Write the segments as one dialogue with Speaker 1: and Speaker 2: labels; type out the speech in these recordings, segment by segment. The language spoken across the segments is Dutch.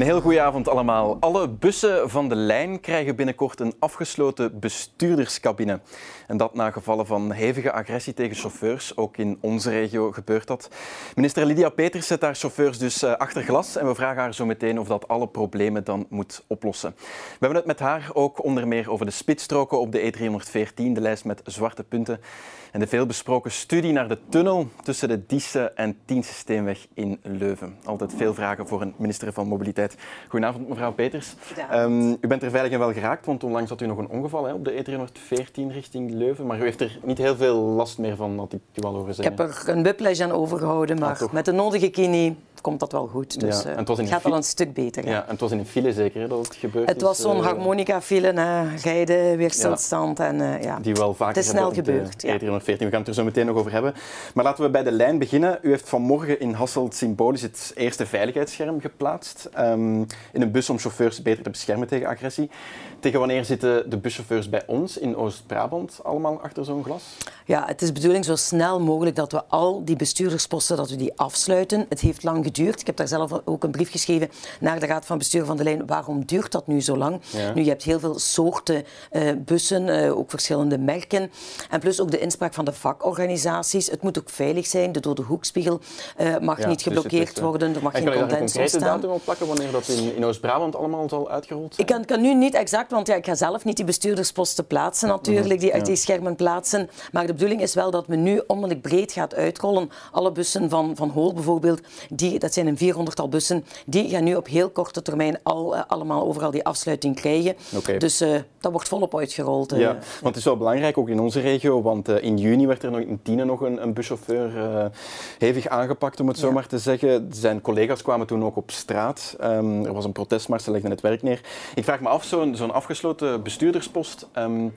Speaker 1: Een heel goede avond allemaal. Alle bussen van de lijn krijgen binnenkort een afgesloten bestuurderscabine. En dat na gevallen van hevige agressie tegen chauffeurs. Ook in onze regio gebeurt dat. Minister Lydia Peters zet haar chauffeurs dus eh, achter glas en we vragen haar zo meteen of dat alle problemen dan moet oplossen. We hebben het met haar ook onder meer over de spitsstroken op de E314, de lijst met zwarte punten. En de veelbesproken studie naar de tunnel tussen de Diesse en Tiense Steenweg in Leuven. Altijd veel vragen voor een minister van Mobiliteit. Goedenavond, mevrouw Peters. Um, u bent er veilig en wel geraakt, want onlangs had u nog een ongeval hè, op de E314 richting Leuven. Maar u heeft er niet heel veel last meer van, had ik u al horen zeggen.
Speaker 2: Ik heb er een whiplash aan overgehouden, maar ah, met de nodige kine komt dat wel goed. Dus ja, eh, het gaat wel een stuk beter.
Speaker 1: Ja. en het was in een file zeker dat het gebeurt
Speaker 2: Het was zo'n uh, harmonica-file, rijden, weerstandstand. Ja. En, uh, ja.
Speaker 1: Die wel vaker
Speaker 2: het is snel gebeurd.
Speaker 1: Ja. 14 We gaan het er zo meteen nog over hebben. Maar laten we bij de lijn beginnen. U heeft vanmorgen in Hasselt symbolisch het eerste veiligheidsscherm geplaatst. Um, in een bus om chauffeurs beter te beschermen tegen agressie. Tegen wanneer zitten de buschauffeurs bij ons in Oost-Brabant allemaal achter zo'n glas?
Speaker 2: Ja, het is de bedoeling zo snel mogelijk dat we al die bestuurdersposten dat we die afsluiten. Het heeft lang geduurd. Ik heb daar zelf ook een brief geschreven naar de Raad van Bestuur van de Lijn. Waarom duurt dat nu zo lang? Nu, je hebt heel veel soorten uh, bussen, uh, ook verschillende merken. En plus ook de inspraak van de vakorganisaties. Het moet ook veilig zijn. De dode hoekspiegel uh, mag ja, niet dus geblokkeerd dus worden. Er mag
Speaker 1: en
Speaker 2: geen condens
Speaker 1: ontstaan. Kan je een datum op plakken wanneer dat in, in Oost-Brabant allemaal zal uitgerold zijn?
Speaker 2: Ik kan, kan, nu niet exact, want ja, ik ga zelf niet die bestuurdersposten plaatsen natuurlijk, die uit die schermen plaatsen. Maar de bedoeling is wel dat men nu onmiddellijk breed gaat uitrollen. Alle bussen van, van Hool bijvoorbeeld, die, dat zijn een 400-tal bussen, die gaan nu op heel korte termijn al, uh, allemaal overal die afsluiting krijgen. Okay. Dus uh, dat wordt volop uitgerold. Uh.
Speaker 1: Ja, want het is wel belangrijk, ook in onze regio, want in juni werd er nog in Tiene nog een, een buschauffeur hevig aangepakt, om het zo maar te zeggen. Zijn collega's kwamen toen ook op straat. Um, er was een protestmars, ze legden het werk neer. Ik vraag me af, zo'n zo'n afgesloten bestuurderspost... Um,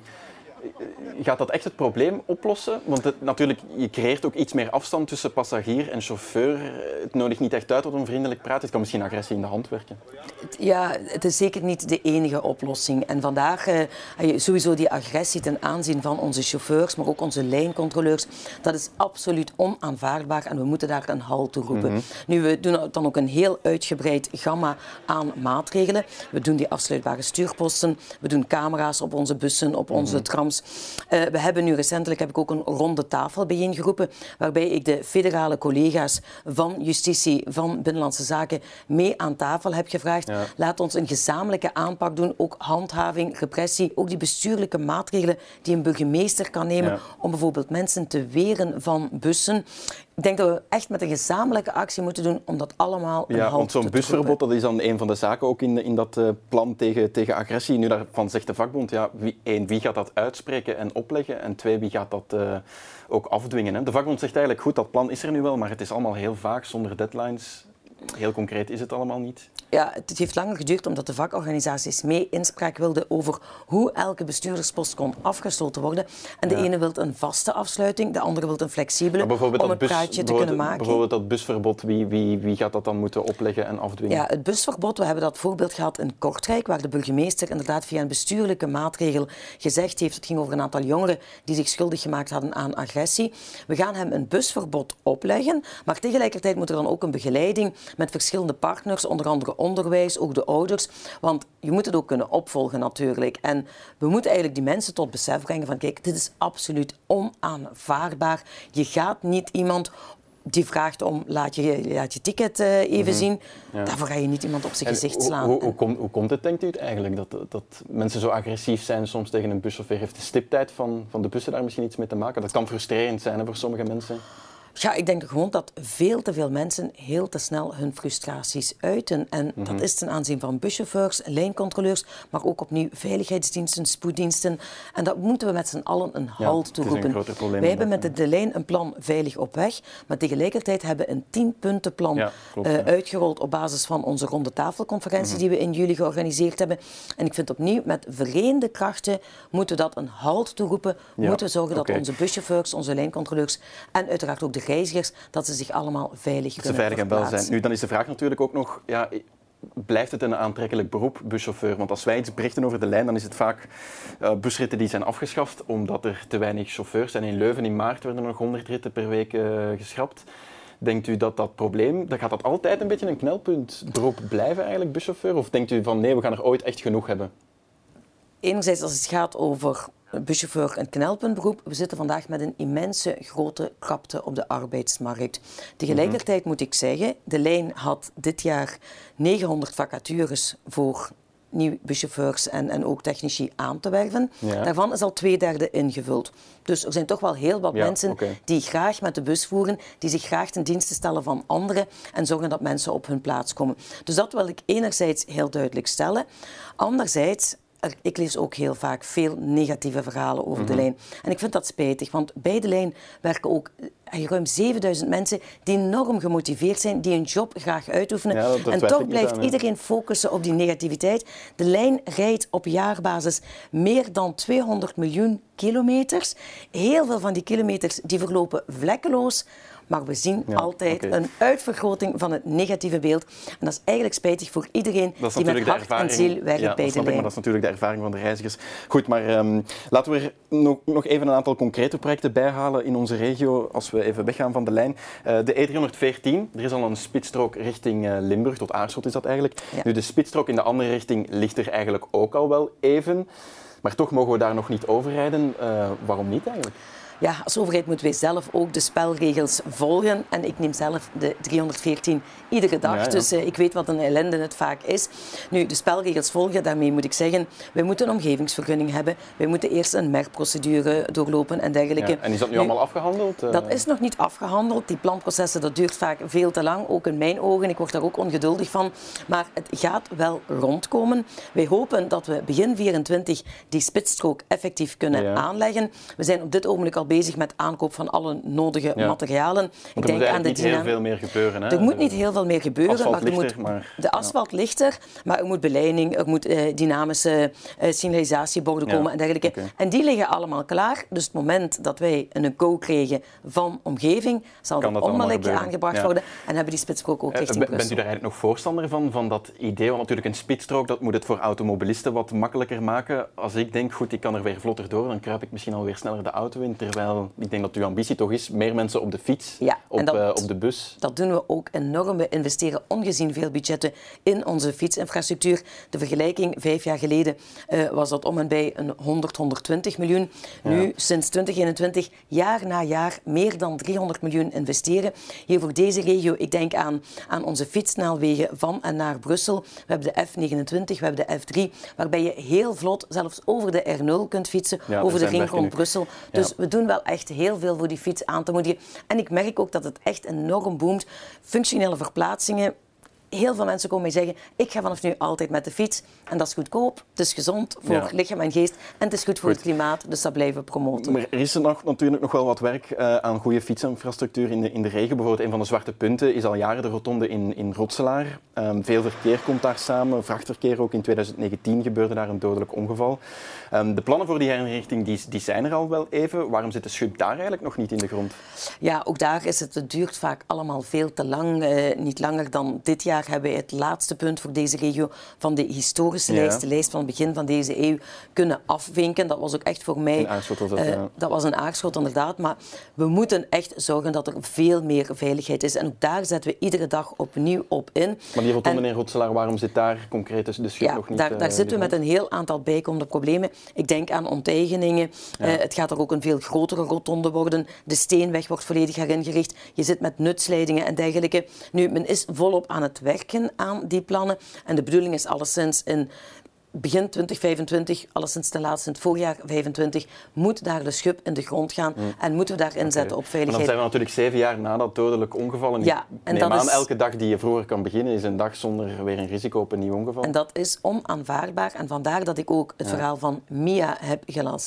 Speaker 1: gaat dat echt het probleem oplossen? Want het, natuurlijk, je creëert ook iets meer afstand tussen passagier en chauffeur. Het nodigt niet echt uit tot een vriendelijk praat. Het kan misschien agressie in de hand werken.
Speaker 2: Ja, het is zeker niet de enige oplossing. En vandaag, eh, sowieso die agressie ten aanzien van onze chauffeurs, maar ook onze lijncontroleurs, dat is absoluut onaanvaardbaar en we moeten daar een halt toe roepen. Mm -hmm. Nu, we doen dan ook een heel uitgebreid gamma aan maatregelen. We doen die afsluitbare stuurposten, we doen camera's op onze bussen, op onze mm uh, we hebben nu recentelijk heb ik ook een ronde tafel bijeengeroepen, waarbij ik de federale collega's van Justitie, van Binnenlandse Zaken mee aan tafel heb gevraagd. Ja. Laat ons een gezamenlijke aanpak doen, ook handhaving, repressie, ook die bestuurlijke maatregelen die een burgemeester kan nemen ja. om bijvoorbeeld mensen te weren van bussen. Ik denk dat we echt met een gezamenlijke actie moeten doen om dat allemaal een
Speaker 1: ja,
Speaker 2: want
Speaker 1: zo'n busverbod dat is dan een van de zaken ook in, in dat uh, plan tegen, tegen agressie. Nu daarvan zegt de vakbond, ja, wie, één, wie gaat dat uitspreken en opleggen? En twee, wie gaat dat uh, ook afdwingen? Hè? De vakbond zegt eigenlijk, goed, dat plan is er nu wel, maar het is allemaal heel vaag, zonder deadlines. Heel concreet is het allemaal niet.
Speaker 2: Ja, het heeft langer geduurd omdat de vakorganisaties mee inspraak wilden over hoe elke bestuurderspost kon afgesloten worden. En de ja. ene wil een vaste afsluiting, de andere wil een flexibele, om een praatje te kunnen maken.
Speaker 1: Bijvoorbeeld dat busverbod, wie, wie, wie gaat dat dan moeten opleggen en afdwingen?
Speaker 2: Ja, het busverbod, we hebben dat voorbeeld gehad in Kortrijk, waar de burgemeester inderdaad via een bestuurlijke maatregel gezegd heeft, het ging over een aantal jongeren die zich schuldig gemaakt hadden aan agressie. We gaan hem een busverbod opleggen, maar tegelijkertijd moet er dan ook een begeleiding met verschillende partners, onder andere onderwijs, ook de ouders. Want je moet het ook kunnen opvolgen natuurlijk. En we moeten eigenlijk die mensen tot besef brengen van kijk, dit is absoluut onaanvaardbaar. Je gaat niet iemand die vraagt om laat je, laat je ticket uh, even mm -hmm. zien. Ja. Daarvoor ga je niet iemand op zijn en gezicht slaan.
Speaker 1: Hoe, hoe, hoe, komt, hoe, komt het, denkt u eigenlijk, dat, dat mensen zo agressief zijn soms tegen een buschauffeur? Heeft de stiptijd van, van de bussen daar misschien iets mee te maken? Dat kan frustrerend zijn hè, voor sommige mensen.
Speaker 2: Ja, ik denk gewoon dat veel te veel mensen heel te snel hun frustraties uiten. En mm -hmm. dat is ten aanzien van buschauffeurs, lijncontroleurs, maar ook opnieuw veiligheidsdiensten, spoeddiensten. En dat moeten we met z'n allen een ja, halt toeroepen. Wij hebben met de, de lijn een plan veilig op weg, maar tegelijkertijd hebben we een tienpuntenplan ja, klopt, uh, uitgerold op basis van onze ronde tafelconferentie mm -hmm. die we in juli georganiseerd hebben. En ik vind opnieuw, met verenigde krachten moeten we dat een halt toeroepen. Moeten we zorgen okay. dat onze buschauffeurs, onze lijncontroleurs en uiteraard ook de reizigers, dat ze zich allemaal veilig
Speaker 1: kunnen veilig en wel zijn. Nu, dan is de vraag natuurlijk ook nog, ja, blijft het een aantrekkelijk beroep, buschauffeur? Want als wij iets berichten over de lijn, dan is het vaak uh, busritten die zijn afgeschaft omdat er te weinig chauffeurs zijn. In Leuven in maart werden er nog 100 ritten per week uh, geschrapt. Denkt u dat dat probleem, dat gaat dat altijd een beetje een knelpunt erop blijven eigenlijk, buschauffeur? Of denkt u van nee, we gaan er ooit echt genoeg hebben?
Speaker 2: Enerzijds als het gaat over buschauffeur een knelpuntberoep. We zitten vandaag met een immense grote krapte op de arbeidsmarkt. Tegelijkertijd moet ik zeggen, de lijn had dit jaar 900 vacatures voor nieuwe buschauffeurs en, en ook technici aan te werven. Daarvan is al twee derde ingevuld. Dus er zijn toch wel heel wat mensen die graag met de bus voeren, die zich graag ten dienste stellen van anderen en zorgen dat mensen op hun plaats komen. Dus dat wil ik enerzijds heel duidelijk stellen. Anderzijds ik lees ook heel vaak veel negatieve verhalen over de mhm. lijn. En ik vind dat spijtig, want bij de lijn werken ook eh, ruim 7000 mensen die enorm gemotiveerd zijn, die een job graag uitoefenen. en toch blijft iedereen focussen op die negativiteit. De lijn rijdt op jaarbasis meer dan 200 miljoen kilometers. Heel veel van die kilometers die verlopen vlekkeloos. Maar we zien altijd een uitvergroting van het negatieve beeld. En dat is eigenlijk spijtig voor iedereen die met hart en ziel werkt ja, bij de lijn.
Speaker 1: Maar dat is natuurlijk de ervaring van de reizigers. Goed, maar ehm, laten we er nog, nog even een aantal concrete projecten bijhalen in onze regio, als we even weggaan van de lijn. Uh, de E314, er is al een spitsstrook richting uh, Limburg, tot Aarschot is dat eigenlijk. Nu, de spitsstrook in de andere richting ligt er eigenlijk ook al wel even. Maar toch mogen we daar nog niet overrijden. Uh, waarom niet eigenlijk?
Speaker 2: Ja, als overheid moeten wij zelf ook de spelregels volgen. En ik neem zelf de 314 iedere dag. Dus uh, ik weet wat een ellende het vaak is. Nu, de spelregels volgen, daarmee moet ik zeggen, wij moeten een omgevingsvergunning hebben. Wij moeten eerst een merkprocedure doorlopen en dergelijke. Ja,
Speaker 1: en is dat nu, allemaal afgehandeld?
Speaker 2: Uh... Dat is nog niet afgehandeld. Die planprocessen, dat duurt vaak veel te lang, ook in mijn ogen. Ik word daar ook ongeduldig van. Maar het gaat wel rondkomen. Wij hopen dat we begin 24 die spitsstrook effectief kunnen aanleggen. We zijn op dit ogenblik al bezig met aankoop van alle nodige materialen.
Speaker 1: ik denk aan de niet heel veel meer gebeuren. Hè?
Speaker 2: Er moet niet heel veel meer gebeuren.
Speaker 1: Asfalt
Speaker 2: maar,
Speaker 1: lichter,
Speaker 2: moet,
Speaker 1: maar
Speaker 2: de asfalt lichter, maar er moet beleiding, er moet uh, dynamische uh, signalisatieborden komen en dergelijke. En die liggen allemaal klaar. Dus het moment dat wij een go kregen van omgeving, zal kan dat onmiddellijk aangebracht worden en hebben die spitsstrook ook eh, richting
Speaker 1: Bent u daar eigenlijk nog voorstander van, van dat idee? Want natuurlijk een spitsstrook, dat moet het voor automobilisten wat makkelijker maken. Als ik denk, goed, ik kan er weer vlotter door, dan kruip ik misschien alweer sneller de auto in, terwijl ik denk dat uw ambitie toch is meer mensen op de fiets, op, dat, uh, op, de bus.
Speaker 2: Dat doen we ook enorm. We investeren ongezien veel budgetten in onze fietsinfrastructuur. De vergelijking vijf jaar geleden uh, was dat om en bij een 100, 120 miljoen. Nu, sinds 2021, jaar na jaar meer dan 300 miljoen investeren. Hier voor deze regio, ik denk aan, aan onze fietsnelwegen van en naar Brussel. We hebben de F29, we hebben de F3, waarbij je heel vlot zelfs over de R0 kunt fietsen, over de ring rond Brussel. Dus we wel echt heel veel voor die fiets aan te moedigen. En ik merk ook dat het echt enorm boomt. Functionele verplaatsingen heel veel mensen komen mij zeggen, ik ga vanaf nu altijd met de fiets. En dat is goedkoop, het is gezond voor lichaam en geest en het is goed voor het klimaat. Dus dat blijven we promoten.
Speaker 1: Maar er is er nog, natuurlijk nog wel wat werk uh, aan goede fietsinfrastructuur in de, in de regio. Bijvoorbeeld een van de zwarte punten is al jaren de rotonde in, in Rotselaar. Um, veel verkeer komt daar samen, vrachtverkeer ook. In 2019 gebeurde daar een dodelijk ongeval. Um, de plannen voor die herinrichting die, die zijn er al wel even. Waarom zit de schub daar eigenlijk nog niet in de grond?
Speaker 2: Ja, ook daar is het, het duurt vaak allemaal veel te lang. Uh, niet langer dan dit jaar hebben we het laatste punt voor deze regio van de historische lijst, de lijst van het begin van deze eeuw, kunnen afvinken. Dat was ook echt voor mij...
Speaker 1: Een aarschot was dat, uh,
Speaker 2: Dat was een aarschot, inderdaad. Maar we moeten echt zorgen dat er veel meer veiligheid is. En ook daar zetten we iedere dag opnieuw op in.
Speaker 1: Maar die rotonde in Rotselaar, waarom zit daar concreet de schip
Speaker 2: ja,
Speaker 1: nog niet...
Speaker 2: Daar, daar uh, zitten we met een heel aantal bijkomende problemen. Ik denk aan onteigeningen. Ja. Uh, het gaat er ook een veel grotere rotonde worden. De steenweg wordt volledig heringericht. Je zit met nutsleidingen en dergelijke. Nu, men is volop aan het aan die plannen. En de bedoeling is alleszins in begin 2025, alleszins ten laatste in het voorjaar 25, moet daar de schub in de grond gaan mm. en moeten we daar inzetten op veiligheid.
Speaker 1: dan zijn we natuurlijk zeven jaar na dat dodelijk ongeval. En ja, en neem aan, is... elke dag die je vroeger kan beginnen is een dag zonder weer een risico op een nieuw ongeval.
Speaker 2: En dat is onaanvaardbaar. En vandaar dat ik ook het verhaal van MIA heb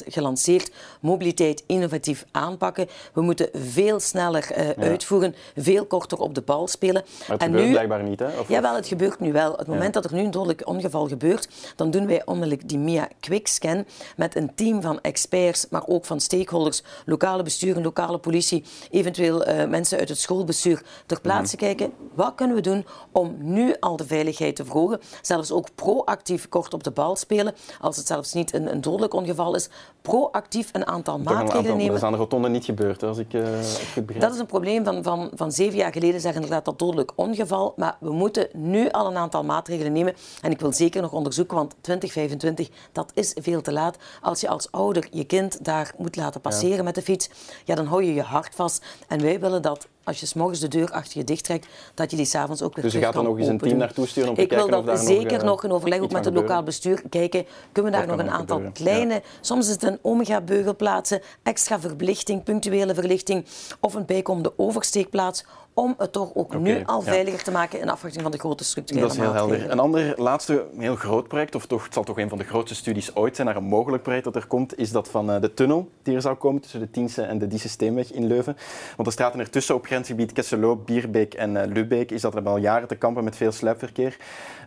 Speaker 2: gelanceerd. Mobiliteit innovatief aanpakken. We moeten veel sneller uh, uitvoeren, veel korter op de bal spelen.
Speaker 1: Maar het en gebeurt nu... blijkbaar niet, hè?
Speaker 2: Of... Jawel, het gebeurt nu wel. Het moment dat er nu een dodelijk ongeval gebeurt, dan doen wij onmiddellijk die MIA Quickscan met een team van experts, maar ook van stakeholders, lokale besturen, lokale politie, eventueel uh, mensen uit het schoolbestuur ter plaatse mm kijken. Wat kunnen we doen om nu al de veiligheid te verhogen? Zelfs ook proactief kort op de bal spelen, als het zelfs niet een, een dodelijk ongeval is. Proactief een aantal maatregelen nemen.
Speaker 1: Dat is aan de rotonde niet gebeurd, als ik uh, het goed begrijp.
Speaker 2: Dat is een probleem van, van, van zeven jaar geleden, zeggen inderdaad dat dodelijk ongeval. Maar we moeten nu al een aantal maatregelen nemen. En ik wil zeker nog onderzoeken, want 2025, dat is veel te laat. Als je als ouder je kind daar moet laten passeren met de fiets, ja, dan hou je je hart vast. En wij willen dat als je s morgens de deur achter je dicht trekt, dat je die s'avonds ook weer
Speaker 1: Dus je gaat
Speaker 2: er
Speaker 1: nog eens een team naartoe sturen om te
Speaker 2: ik
Speaker 1: kijken
Speaker 2: wil dat
Speaker 1: of
Speaker 2: zeker
Speaker 1: nog, uh,
Speaker 2: nog in overleg ook met het lokaal bestuur kijken. Kunnen we daar nog een aantal gebeuren? kleine, ja. soms is het een omega-beugel plaatsen, extra verlichting, punctuele verlichting of een bijkomende oversteekplaats om het toch ook okay, nu al veiliger ja. te maken in afwachting van de grote structurele
Speaker 1: Dat is heel helder. Een ander laatste heel groot project, of toch, het zal toch een van de grootste studies ooit zijn naar een mogelijk project dat er komt, is dat van uh, de tunnel die er zou komen tussen de Tiense en de Die Steenweg in Leuven. Want de straten ertussen op grensgebied Kesselo, Bierbeek en uh, Lubeek is dat er al jaren te kampen met veel sluipverkeer.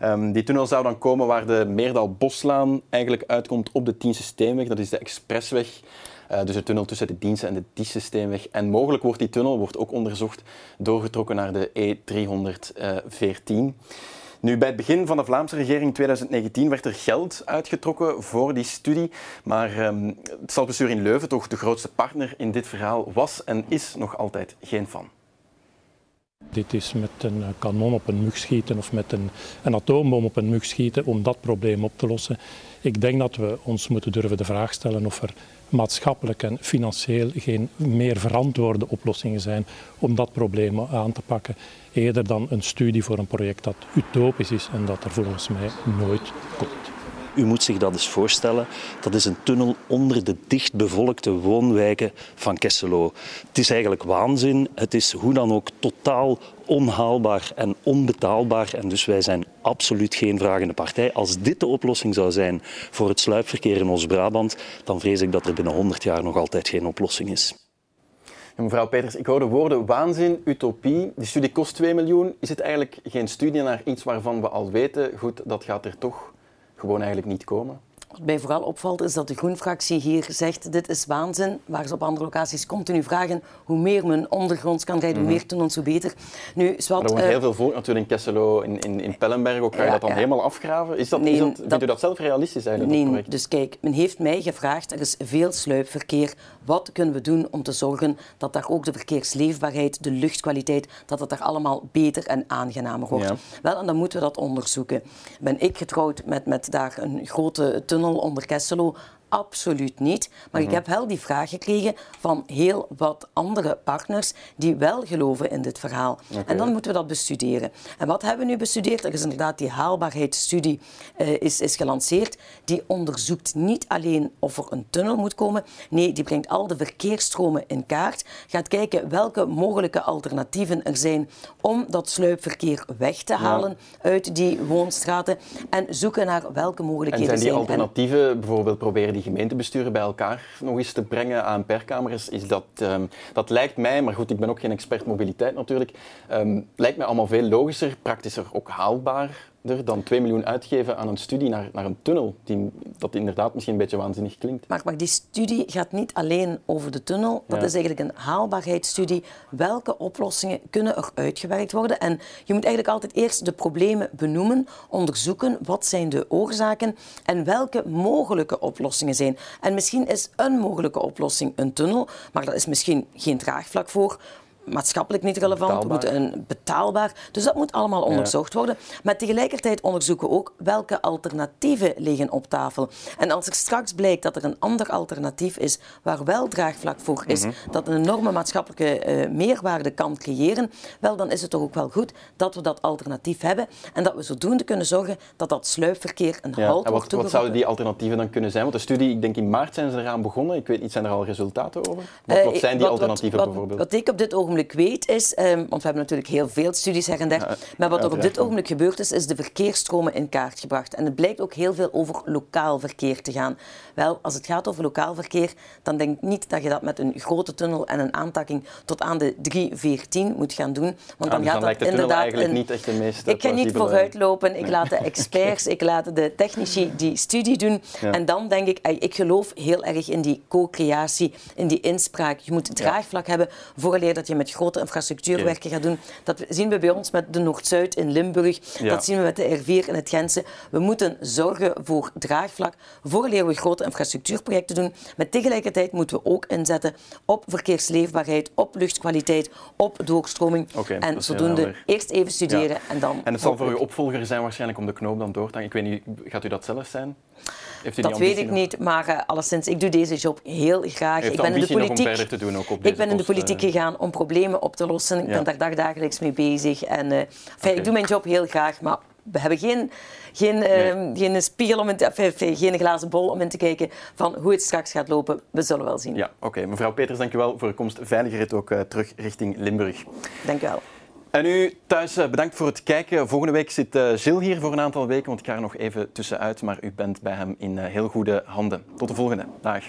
Speaker 1: Um, die tunnel zou dan komen waar de Meerdal-Boslaan eigenlijk uitkomt op de Tiense Steenweg. Dat is de expressweg. Uh, dus de tunnel tussen de Diensten en de Diessensteenweg. En mogelijk wordt die tunnel wordt ook onderzocht doorgetrokken naar de E314. Nu, bij het begin van de Vlaamse regering in 2019 werd er geld uitgetrokken voor die studie. Maar um, het stadsbestuur in Leuven, toch de grootste partner in dit verhaal, was en is nog altijd geen fan.
Speaker 3: Dit is met een kanon op een mug schieten of met een, een atoombom op een mug schieten om dat probleem op te lossen. Ik denk dat we ons moeten durven de vraag stellen of er maatschappelijk en financieel geen meer verantwoorde oplossingen zijn om dat probleem aan te pakken. Eerder dan een studie voor een project dat utopisch is en dat er volgens mij nooit komt.
Speaker 4: U moet zich dat eens voorstellen. Dat is een tunnel onder de dichtbevolkte woonwijken van Kesselo. Het is eigenlijk waanzin. Het is hoe dan ook totaal onhaalbaar en onbetaalbaar. En dus wij zijn absoluut geen vragende partij. Als dit de oplossing zou zijn voor het sluipverkeer in ons Brabant, dan vrees ik dat er binnen 100 jaar nog altijd geen oplossing is.
Speaker 1: Mevrouw Peters, ik hoor de woorden waanzin, utopie. Die studie kost 2 miljoen. Is het eigenlijk geen studie naar iets waarvan we al weten, goed, dat gaat er toch gewoon eigenlijk niet komen?
Speaker 2: Wat mij vooral opvalt is dat de Groenfractie hier zegt dit is waanzin, waar ze op andere locaties continu vragen hoe meer men ondergronds kan rijden, hoe meer tunnels, hoe beter.
Speaker 1: Nu, Swat, er woont heel veel volk natuurlijk in Kesselo, in, in, in Pellenberg ook. Ga je ja, dat dan ja. helemaal afgraven? Is dat,
Speaker 2: nee,
Speaker 1: is dat, dat, vindt u dat zelf realistisch eigenlijk?
Speaker 2: Nee, dus kijk, men heeft mij gevraagd, er is veel sluipverkeer. Wat kunnen we doen om te zorgen dat daar ook de verkeersleefbaarheid, de luchtkwaliteit, dat het daar allemaal beter en aangenamer wordt? Ja. Wel, en dan moeten we dat onderzoeken. Ben ik getrouwd met, met daar een grote tunnel onder Kesselo? Absoluut niet. Maar ik heb wel die vraag gekregen van heel wat andere partners die wel geloven in dit verhaal. Okay. En dan moeten we dat bestuderen. En wat hebben we nu bestudeerd? Er is inderdaad die haalbaarheidsstudie uh, is, is gelanceerd. Die onderzoekt niet alleen of er een tunnel moet komen. Nee, die brengt al de verkeersstromen in kaart. Gaat kijken welke mogelijke alternatieven er zijn om dat sluipverkeer weg te halen ja. uit die woonstraten. En zoeken naar welke mogelijkheden
Speaker 1: en zijn. die alternatieven en... bijvoorbeeld proberen die gemeentebesturen bij elkaar nog eens te brengen aan perkamers, is dat, um, dat lijkt mij, maar goed, ik ben ook geen expert mobiliteit natuurlijk, um, lijkt mij allemaal veel logischer, praktischer, ook haalbaar dan 2 miljoen uitgeven aan een studie naar, naar een tunnel, die, dat inderdaad misschien een beetje waanzinnig klinkt.
Speaker 2: Maar, maar die studie gaat niet alleen over de tunnel. Dat ja. is eigenlijk een haalbaarheidsstudie. Welke oplossingen kunnen er uitgewerkt worden? En je moet eigenlijk altijd eerst de problemen benoemen, onderzoeken wat zijn de oorzaken en welke mogelijke oplossingen zijn. En misschien is een mogelijke oplossing een tunnel, maar daar is misschien geen draagvlak voor maatschappelijk niet relevant, betaalbaar. we moeten een betaalbaar. Dus dat moet allemaal onderzocht worden. Maar tegelijkertijd onderzoeken we ook welke alternatieven liggen op tafel. En als er straks blijkt dat er een ander alternatief is waar wel draagvlak voor is, mm -hmm. dat een enorme maatschappelijke uh, meerwaarde kan creëren, wel dan is het toch ook wel goed dat we dat alternatief hebben en dat we zodoende kunnen zorgen dat dat sluipverkeer een
Speaker 1: ja.
Speaker 2: halt wordt
Speaker 1: wat, wat zouden die alternatieven dan kunnen zijn? Want de studie, ik denk in maart zijn ze eraan begonnen. Ik weet niet, zijn er al resultaten over? Wat, wat zijn die
Speaker 2: wat,
Speaker 1: alternatieven bijvoorbeeld?
Speaker 2: Wat ik op dit ogenblik ogenblik weet is, um, want we hebben natuurlijk heel veel studies her en der, maar wat er op dit ogenblik gebeurd is, is de verkeersstromen in kaart gebracht. En het blijkt ook heel veel over lokaal verkeer te gaan. Wel, als het gaat over lokaal verkeer, dan denk ik niet dat je dat met een grote tunnel en een aantakking tot aan de 314 moet gaan doen.
Speaker 1: Want dan, gaat dat inderdaad eigenlijk niet echt de meest
Speaker 2: Ik ga niet vooruitlopen. Ik laat de experts, ik laat de technici die studie doen. En dan denk ik, ik geloof heel erg in die co-creatie, in die inspraak. Je moet draagvlak hebben vooraleer dat je met grote infrastructuurwerken gaat doen. Dat zien we bij ons met de Noord-Zuid in Limburg. Dat zien we met de R4 in het Gentse. We moeten zorgen voor draagvlak vooraleer we grote infrastructuurprojecten doen. Maar tegelijkertijd moeten we ook inzetten op verkeersleefbaarheid, op luchtkwaliteit, op doorstroming. en zodoende eerst even studeren en dan...
Speaker 1: En het zal voor uw opvolger zijn waarschijnlijk om de knoop dan door te hangen. Ik weet niet, gaat u dat zelf zijn?
Speaker 2: Dat weet ik niet, maar uh, alleszins, ik doe deze job heel graag.
Speaker 1: ik
Speaker 2: ben
Speaker 1: in de politiek, te doen ook op
Speaker 2: ik ben in
Speaker 1: de
Speaker 2: politiek eh? gegaan om problemen op te lossen. Ik ben daar dagelijks mee bezig. En, uh, Ik doe mijn job heel graag, maar we hebben geen, geen, nee. geen spiegel om in te, geen glazen bol om in te kijken van hoe het straks gaat lopen. We zullen wel zien.
Speaker 1: Ja, oké. Mevrouw Peters, dank u wel voor de komst. Veilige rit ook uh, terug richting Limburg.
Speaker 2: Dank u wel.
Speaker 1: En u thuis, eh, bedankt voor het kijken. Volgende week zit eh, Gilles hier voor een aantal weken, want ik ga er nog even tussenuit. Maar u bent bij hem in eh, heel goede handen. Tot de volgende. Dag.